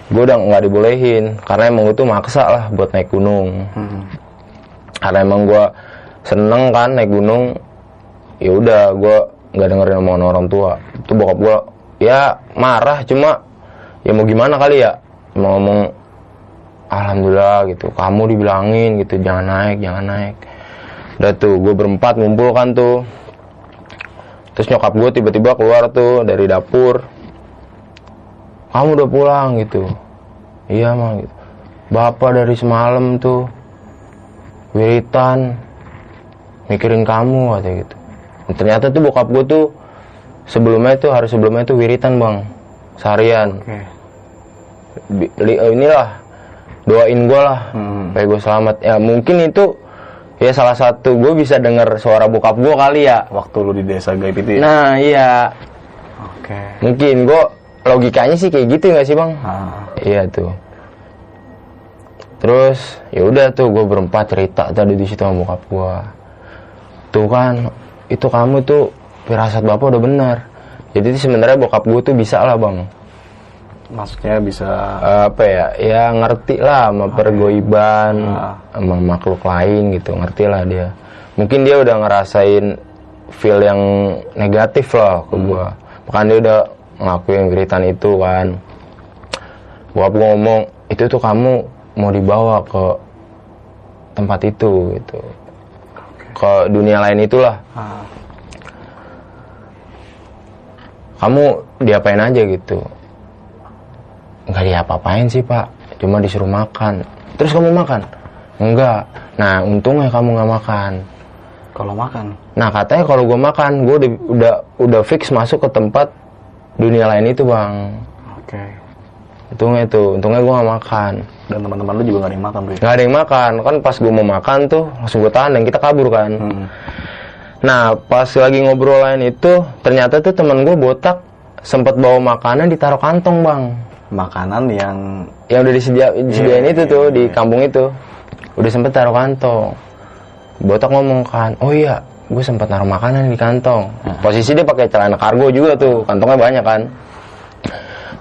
Gue udah nggak dibolehin karena emang gue tuh maksa lah buat naik gunung Hmm. karena emang gue seneng kan naik gunung ya udah gue nggak dengerin omongan orang tua itu bokap gue ya marah cuma ya mau gimana kali ya? Mau ngomong alhamdulillah gitu. Kamu dibilangin gitu. Jangan naik jangan naik. Udah tuh gue berempat ngumpul kan tuh. Terus nyokap gue tiba-tiba keluar tuh dari dapur. Kamu udah pulang gitu. Iya mah gitu. Bapak dari semalam tuh wiritan mikirin kamu katanya gitu. Dan ternyata tuh bokap gue tuh sebelumnya tuh hari sebelumnya tuh wiritan bang. Seharian. Eh, inilah. Doain gue lah. Hmm. supaya gue selamat. Ya mungkin itu ya salah satu gue bisa dengar suara bokap gue kali ya. Waktu lu di desa gaib itu ya. nah iya. Oke. mungkin gue logikanya sih kayak gitu nggak sih bang? Ah. iya tuh. Terus ya udah tuh gue berempat cerita tadi di situ sama bokap gue tuh kan itu kamu tuh firasat bapak udah benar. Jadi sebenarnya bokap gue tuh bisa lah bang Maksudnya bisa apa ya? Ya ngerti lah sama pergoiban Ah. sama makhluk lain gitu ngerti lah dia. Mungkin dia udah ngerasain feel yang negatif lah ke gua. Bahkan dia udah ngelakuin geritan itu kan. Gua gua ngomong itu tuh kamu mau dibawa ke tempat itu gitu. Ke dunia lain itulah. Ah, kamu diapain aja gitu nggak diapa-apain sih pak. Cuma disuruh makan. Terus kamu makan? Enggak nah untungnya kamu nggak makan. Kalau makan. nah katanya kalau gue makan gue udah, udah udah fix masuk ke tempat dunia lain itu bang. Oke. untungnya itu untungnya gue nggak makan. Dan teman-teman lu juga nggak ada yang makan, Bro. nggak ada yang makan. Kan pas gue mau makan tuh langsung gue tahan dan kita kabur kan. Hmm. Nah, pas lagi ngobrol lain itu, ternyata tuh temen gue botak sempat bawa makanan ditaruh kantong bang, Makanan yang yang udah disedia, disediain Iya, itu iya, tuh iya. di kampung itu, udah sempet taruh kantong. Botak ngomong kan, oh iya, gue sempat naruh makanan di kantong. Posisi dia pakai celana kargo juga tuh, kantongnya banyak kan.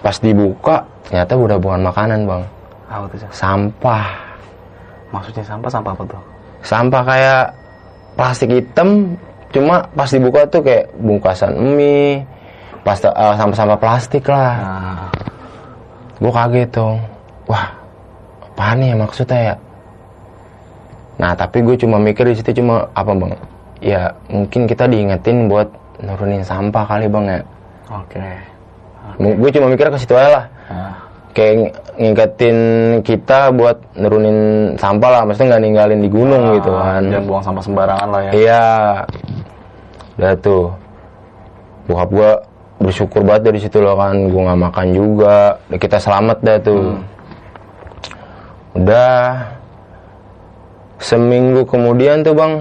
Pas dibuka, ternyata udah bukan makanan bang, apa tuh? Sampah. Maksudnya sampah sampah apa tuh? Sampah kayak plastik hitam, cuma pas dibuka tuh kayak bungkasan mie, pasta, eh, sampah-sampah plastik lah. Nah, Gue kaget dong. Wah, apaan nih ya maksudnya ya? Nah, tapi gue cuma mikir di situ cuma apa bang? Ya mungkin kita diingetin buat nurunin sampah kali bang ya. oke. Gue cuma mikir ke situ aja lah. Nah, Kayak ng- ngingetin kita buat nurunin sampah lah, maksudnya nggak ninggalin di gunung gitu kan. Jangan buang sampah sembarangan lah ya. Iya. Udah tuh. Bokap gua bersyukur banget dari situ loh kan. Gua nggak makan juga. Kita selamat dah tuh. Udah. Seminggu kemudian tuh bang.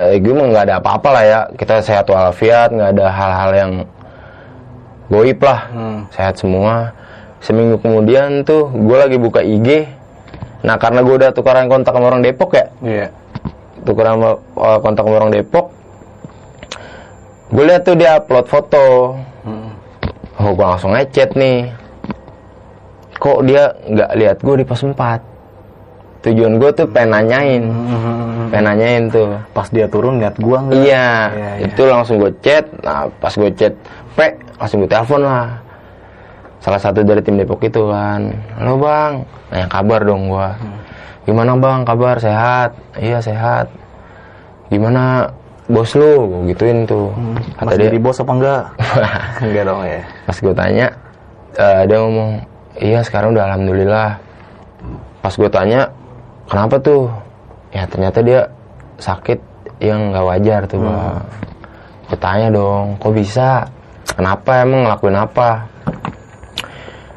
Eh, gue mah nggak ada apa-apa lah ya. Kita sehat walafiat. nggak ada hal-hal yang goib lah. Hmm. Sehat semua. Seminggu kemudian tuh gue lagi buka IG. Nah karena gue udah tukaran kontak sama orang Depok ya tukeran sama uh, kontak sama orang Depok gue lihat tuh dia upload foto. Hmm. oh gue langsung ngechat nih. Kok dia nggak lihat gue di pos 4 tujuan gue tuh pengen nanyain. Hmm. pengen nanyain tuh. Pas dia turun lihat gua nggak? iya. Iya. itu langsung gue chat. Nah pas gue chat pe langsung gue telepon lah. Salah satu dari tim Depok itu kan. Halo bang. Nanya kabar dong gue Hmm. gimana bang? Kabar? Sehat? Iya sehat. Gimana bos lu Gua gituin tuh. Kata Masih dia jadi bos apa enggak? enggak dong ya. pas gue tanya eh, dia ngomong iya sekarang udah alhamdulillah. Pas gue tanya kenapa tuh? Ya ternyata dia sakit yang nggak wajar tuh bang. Gue tanya dong kok bisa? Kenapa? Emang ngelakuin apa?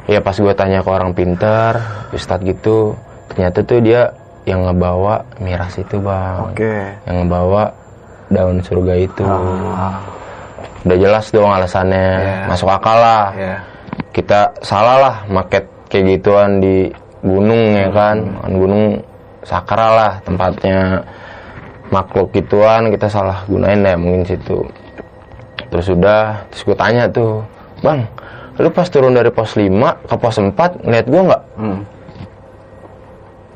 Ya pas gue tanya ke orang pinter ustadz gitu ternyata tuh dia yang ngebawa miras itu bang. Oke. yang ngebawa daun surga itu. Ah, udah jelas dong alasannya. Iya. masuk akal lah. Ya. kita salah lah market kayak gituan di gunung ya kan? Kan gunung sakral lah tempatnya. Makhluk gituan kita salah gunain deh mungkin situ. Terus udah terus gue tanya tuh bang lu pas turun dari pos 5 ke pos 4 ngeliat gue nggak? Hmm.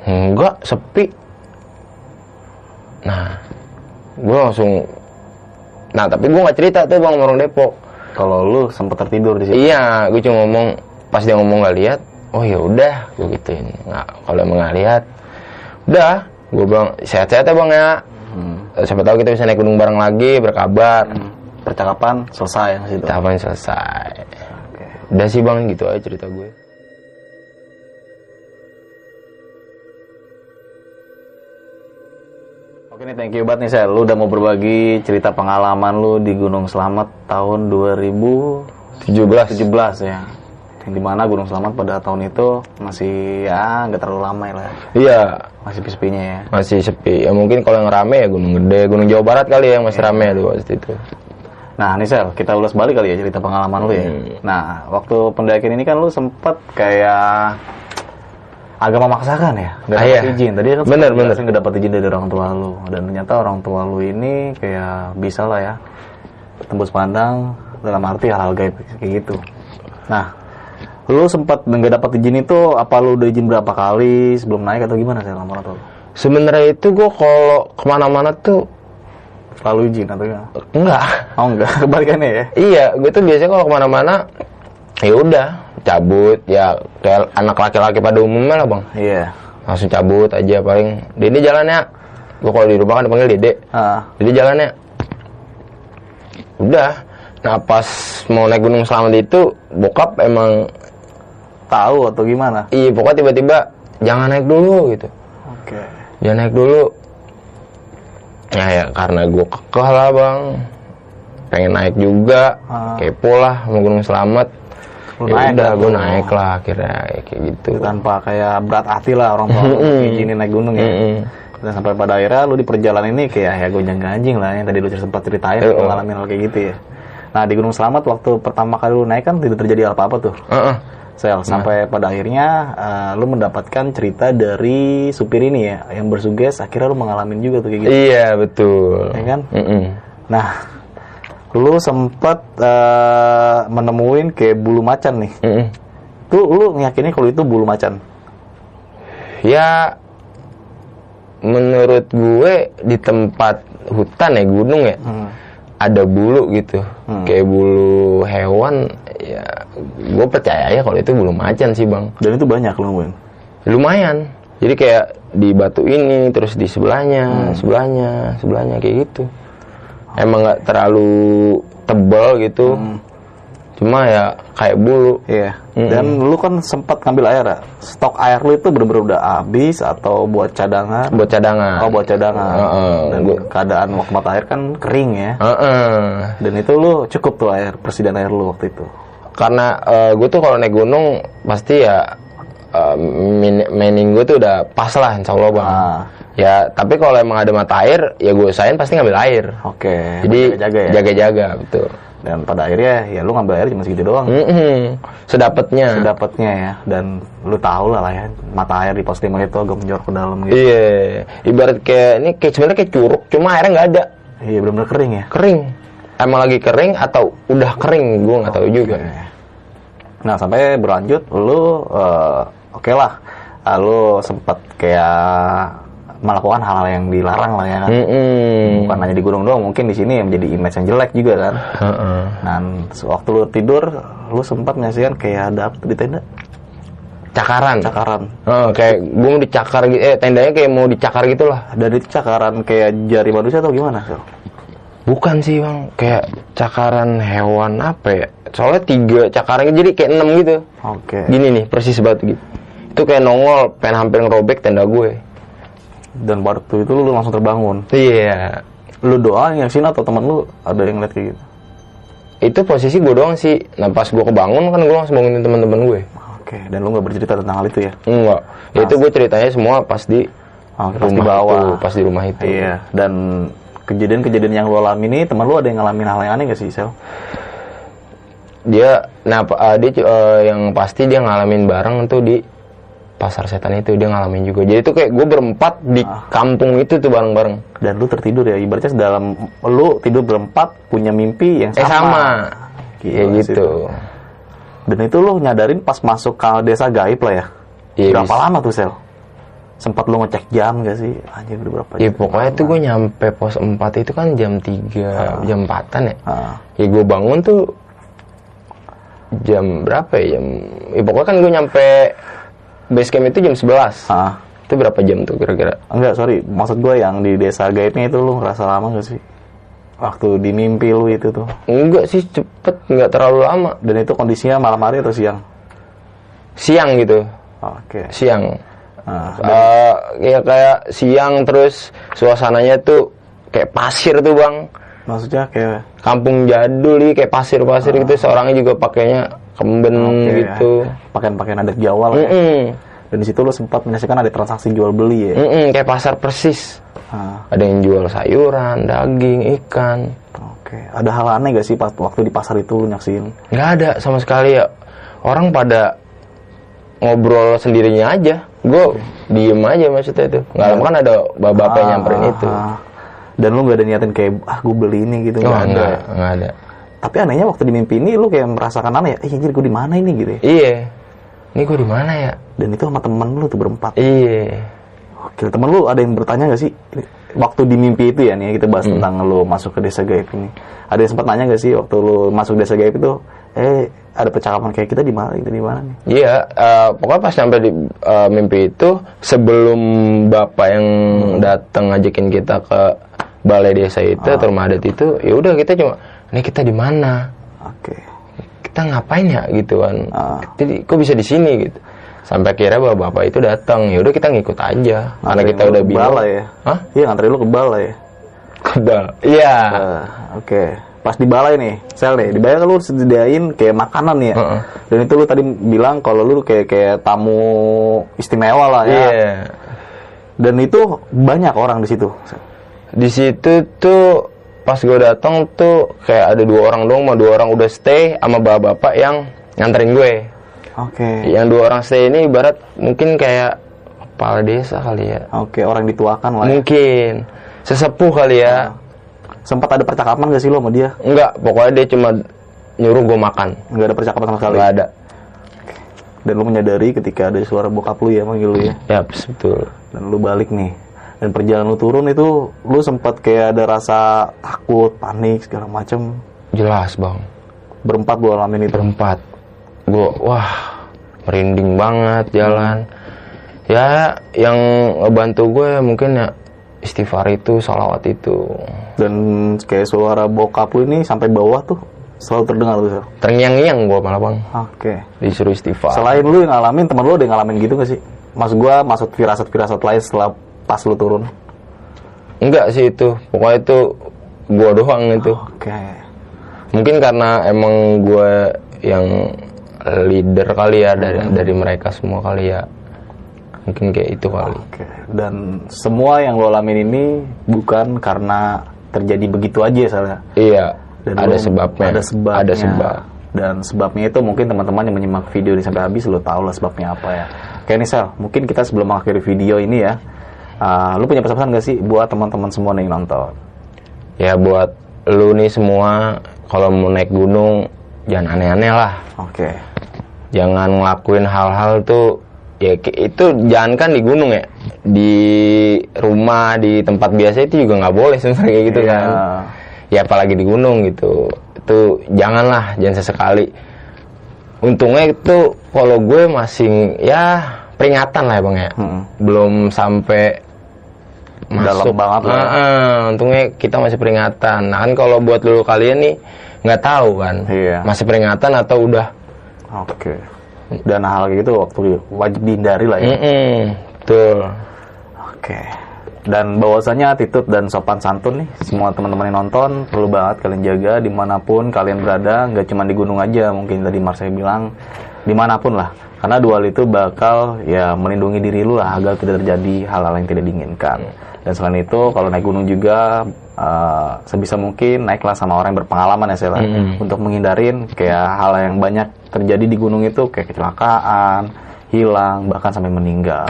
enggak sepi. Nah gue langsung nah tapi gue nggak cerita tuh bang orang Depok Kalau lu sempat tertidur di situ. Iya, gue cuma ngomong pas dia ngomong nggak lihat, oh ya udah, gue gituin. Nggak, kalau emang nggak lihat, udah, gue bilang sehat-sehat ya bang ya. Hmm. Siapa tahu kita bisa naik gunung bareng lagi, berkabar. Percakapan selesai. Tahapan selesai. Oke. Udah sih bang, gitu aja cerita gue. Oke nih, thank you banget nih Sel. Lu udah mau berbagi cerita pengalaman lu di Gunung Selamat tahun 2017 17 ya. Yang di mana Gunung Selamat pada tahun itu masih ya nggak terlalu ramai lah, ya. Iya, masih sepi-sepinya ya. masih sepi. Ya mungkin kalau yang rame ya Gunung Gede, Gunung Jawa Barat kali ya yang masih rame tuh waktu itu. Nah, nih Sel, kita ulas balik kali ya cerita pengalaman lu ya. Hmm. Nah, waktu pendakian ini kan lu sempet kayak agak memaksakan ya nggak Ah, dapat iya. izin tadi kan Bener, bener. nggak dapat izin dari orang tua lu dan ternyata orang tua lu ini kayak bisa lah ya tembus pandang dalam arti hal-hal gaib kayak gitu nah lu sempat nggak dapat izin itu apa lu udah izin berapa kali sebelum naik atau gimana sih tua lu? sebenarnya itu gue kalau ke mana-mana tuh selalu izin atau gimana? enggak oh enggak kebalikannya ya iya gue tuh biasanya kalau ke mana-mana ya udah cabut ya. Kayak anak laki-laki pada umumnya lah bang. Iya. Langsung cabut aja paling. Dede jalannya. Gue kalau di rumah kan dipanggil Dede. Ah Dede jalannya. Udah. Nah pas mau naik gunung selamat itu bokap emang tahu atau gimana? Iya pokoknya tiba-tiba jangan naik dulu gitu. Oke. Jangan naik dulu. Ya ya karena gue kekeh lah bang. Pengen naik juga. Ah. kepo lah mau gunung selamat Lu ya naik udah dah gue naik lah akhirnya ya kayak gitu. Tanpa kayak berat hati lah orang tua izinin naik gunung ya. Dan sampai pada akhirnya lu di perjalanan ini kayak ya gonjang ganjing lah yang tadi lu sempat ceritain oh. ngalamin hal kayak gitu ya. Nah di Gunung Selamat waktu pertama kali lu naik kan tidak terjadi apa-apa tuh. Heeh. sel sampai pada akhirnya eh, lu mendapatkan cerita dari supir ini ya yang bersuges akhirnya lu mengalami juga tuh kayak gitu. Iya betul. Ya kan? Mm-mm. nah lu sempat eh, menemuin kayak bulu macan nih Mm-mm. tuh lu ngeyakini kalau itu bulu macan ya menurut gue di tempat hutan ya gunung ya Hmm. ada bulu gitu Hmm. kayak bulu hewan ya gue percaya ya kalau itu bulu macan sih bang dan itu banyak lu lumayan jadi kayak di batu ini terus di Hmm. sebelahnya sebelahnya sebelahnya kayak gitu emang nggak terlalu tebal gitu Hmm. cuma ya kayak bulu Iya. Dan lu kan sempat ngambil air ya. Stok air lu itu bener-bener udah habis atau buat cadangan? buat cadangan Oh, buat cadangan. Heeh, Dan gua- keadaan waktu mata air kan kering ya. Heeh. Dan itu lu cukup tuh air persediaan air lu waktu itu. karena gue tuh kalau naik gunung pasti ya min- mining gue tuh udah pas lah insya Allah bang Ah. ya tapi kalau emang ada mata air ya gue usahain pasti ngambil air Oke. jadi jaga ya. jaga-jaga betul Dan pada akhirnya ya lu ngambil air cuma segitu doang. Mm-mm. sedapatnya Dapatnya ya. Dan lu tahu lah lah ya mata air di pos timur itu agak menjorok ke dalam gitu. iya ibarat kayak ini kayak sebenarnya kayak curug cuma airnya nggak ada Iya bener-bener kering ya. kering emang lagi kering atau udah kering gue nggak tahu juga Nah sampai berlanjut lu eh, oke lah Ah, lu sempet kayak melakukan hal-hal yang dilarang lah ya kan. Mm-mm. Bukan hanya di gunung doang, mungkin di sini yang menjadi image yang jelek juga kan. Heeh. Dan waktu lu tidur, lu sempat menyaksikan kayak ada apa di tenda? cakaran Cakaran. Oh, kayak gue mau dicakar gitu eh tendanya kayak mau dicakar gitu lah Dan itu cakaran kayak jari manusia atau gimana? Sel? Bukan sih bang, kayak cakaran hewan apa ya? Soalnya tiga cakaran jadi kayak enam gitu. Oke. Gini nih, persis banget gitu. Itu kayak nongol, pengen hampir ngerobek tenda gue. Dan waktu itu lu langsung terbangun. Iya. Lu doa yang sini atau teman lu ada yang lihat kayak gitu? Itu posisi gue doang sih. Nah pas gue kebangun kan gue langsung bangunin teman-teman gue. Oke. Dan lu nggak bercerita tentang hal itu ya? Enggak. Ya itu gue ceritanya semua pas di Oke, pas di bawah. itu, pas di rumah itu. Iya. Dan kejadian-kejadian yang lu alami ini, teman lu ada yang ngalamin hal yang aneh gak sih, Sel? Dia, nah eh, dia eh, yang pasti dia ngalamin bareng tuh di pasar setan itu dia ngalamin juga. Jadi itu kayak gue berempat di Ah. kampung itu tuh bareng-bareng. Dan lu tertidur ya, ibaratnya dalam lu tidur berempat punya mimpi yang Eh sama. sama. Gila Kayak sih gitu. itu. Dan itu lu nyadarin pas masuk ke desa gaib lah ya. Iya, berapa bisa. lama tuh, Sel? Sempat lu ngecek jam gak sih? Anjir udah berapa Ya jam? pokoknya tuh gue nyampe pos 4 itu kan jam 3, jam 4-an ya. Ah, Ya gue bangun tuh jam berapa ya? Jam, ya pokoknya kan gue nyampe base camp itu jam 11. ah. Itu berapa jam tuh kira-kira? Enggak, sorry. Maksud gue yang di desa gaibnya itu lu ngerasa lama gak sih? Waktu di mimpi lu itu tuh. Enggak sih cepet, nggak terlalu lama. Dan itu kondisinya malam hari atau siang? Siang gitu, Oke. siang. Nah, Eh, ya kayak siang terus suasananya tuh kayak pasir tuh bang. maksudnya kayak Kampung jadul nih kayak pasir-pasir gitu. Seorangnya juga pakainya kemben Oke, gitu. ya. pakaian-pakaian adat Jawa lah ya. Mm-mm. Dan di situ lu sempat menyaksikan ada transaksi jual beli ya. Mm-mm, kayak pasar persis. Ah, Ada yang jual sayuran, daging, ikan. Oke. Ada hal aneh gak sih pas waktu di pasar itu lu nyaksin? Nggak ada sama sekali ya. Orang pada ngobrol sendirinya aja gue diem aja maksudnya itu nggak lama kan ada bapak-bapak yang nyamperin Ah, itu ah. Dan lu nggak ada niatin kayak ah gue beli ini gitu oh nggak ada. enggak ada Tapi anehnya waktu di mimpi ini lu kayak merasakan aneh ya. Eh anjir gue di mana ini gitu. ya. iya ini gue di mana ya Dan itu sama temen lu tuh berempat. iya Oke, temen lu ada yang bertanya gak sih waktu di mimpi itu ya nih kita bahas tentang lu masuk ke desa gaib ini. Ada yang sempat nanya gak sih waktu lu masuk desa gaib itu, eh ada percakapan kayak kita di mana, kita di mana nih? Iya, eh, pokoknya pas sampai di eh, mimpi itu sebelum bapak yang datang ngajakin kita ke balai desa itu atau rumah adat itu, ya udah kita cuma, ini kita di mana? Oke. Kita ngapain ya gitu kan? Ah. Jadi kok bisa di sini gitu? Sampai akhirnya bapak, bapak itu datang, ya udah kita ngikut aja, karena Nganterin kita udah bilang. balai ya. Hah? Iya nganterin lu ke balai ya. Kedal. Iya. Ah, Oke. Pas di balai nih, sel nih, di balai lu sediain kayak makanan ya. Heeh. Dan itu lu tadi bilang kalau lu kayak kayak tamu istimewa lah ya. Iya. Dan itu banyak orang di situ. Di situ tuh pas gue datang tuh kayak ada dua orang dong, sama dua orang udah stay sama bapak-bapak yang nganterin gue. Oke. Yang dua orang stay ini ibarat mungkin kayak kepala desa kali ya. Oke, orang dituakan lah. ya. Mungkin sesepuh kali ya. Sempat ada percakapan gak sih lo sama dia? Enggak, pokoknya dia cuma nyuruh gue makan. Nggak ada percakapan sama sekali. Enggak ada. Dan lu menyadari ketika ada suara bokap lu ya manggil lu ya. Ya, betul. Dan lu balik nih. Dan perjalanan lu turun itu lu sempat kayak ada rasa takut, panik segala macem. Jelas, Bang. Berempat gua alamin itu. Berempat. Gue, wah, merinding banget jalan. Ya, yang ngebantu gue mungkin ya istighfar itu, salawat itu. Dan kayak suara bokap lu ini sampai bawah tuh selalu terdengar tuh. Terngiang-ngiang gue malah, Bang. Oke. Disuruh istighfar. Selain lu yang ngalamin, temen lu ada yang ngalamin gitu gak sih? Mas gua masuk firasat-firasat lain setelah pas lu turun. Enggak sih itu. Pokoknya itu gue doang itu. Oke. Mungkin karena emang gue yang leader kali ya dari dari mereka semua kali ya. Mungkin kayak itu kali. Oke. Dan semua yang lo alamin ini bukan karena terjadi begitu aja salah. Iya. Dan ada lo- sebabnya. Ada sebabnya. Ada sebab. Dan sebabnya itu mungkin teman-teman yang menyimak video ini sampai habis lo tau lah sebabnya apa ya. Oke nih Sel, mungkin kita sebelum mengakhiri video ini ya, uh, lu punya pesan-pesan gak sih buat teman-teman semua nih yang nonton? Ya buat lu nih semua kalau mau naik gunung jangan aneh-aneh lah. Oke. Jangan ngelakuin hal-hal tuh ya itu jangan kan di gunung ya. Di rumah, di tempat biasa itu juga nggak boleh sebenarnya kayak gitu Iya. kan. Ya apalagi di gunung gitu. Itu janganlah, jangan sesekali. Untungnya itu kalau gue masih ya peringatan lah ya bang ya. Mm-mm. Belum sampai Dalam masuk. banget lah. Ah, ah, untungnya kita masih peringatan. Nah kan kalau buat dulu kalian nih nggak tahu kan. Iya. Masih peringatan atau udah Oke. Dan hal kayak gitu waktu wajib dihindari lah ya. Mm-mm, betul. Oke. Dan bahwasanya attitude dan sopan santun nih semua teman-teman yang nonton perlu banget kalian jaga di mana pun kalian berada nggak cuma di gunung aja mungkin tadi Marcel bilang di mana pun lah karena dua hal itu bakal ya melindungi diri lu lah agar tidak terjadi hal-hal yang tidak diinginkan dan selain itu kalau naik gunung juga eh, sebisa mungkin naiklah sama orang yang berpengalaman ya Sela Mm-mm. untuk menghindarin kayak hal yang banyak terjadi di gunung itu kayak kecelakaan hilang bahkan sampai meninggal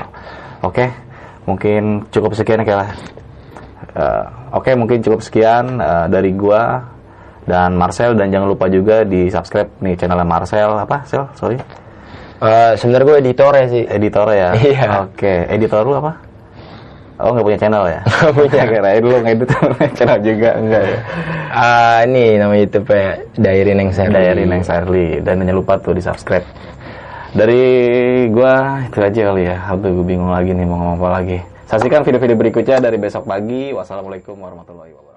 oke mungkin cukup sekian ya Kela. Eh, Oke, mungkin cukup sekian eh, dari gua dan Marcel dan jangan lupa juga di subscribe nih channelnya Marcel apa? Sel, sorry. Eh, sebenarnya gue editor ya sih. Editor ya. Iya. Oke, editor lu apa? Oh, nggak punya channel ya? Nggak punya. Kirain lu ngedit channel juga enggak ya? Ah, ini nama YouTube ya Diary Neng Sari. Diary Neng Sarli dan jangan lupa tuh di subscribe. Dari gua itu aja kali ya. Aduh, gue bingung lagi nih mau ngomong apa lagi. Saksikan video-video berikutnya dari besok pagi. Wassalamualaikum warahmatullahi wabarakatuh.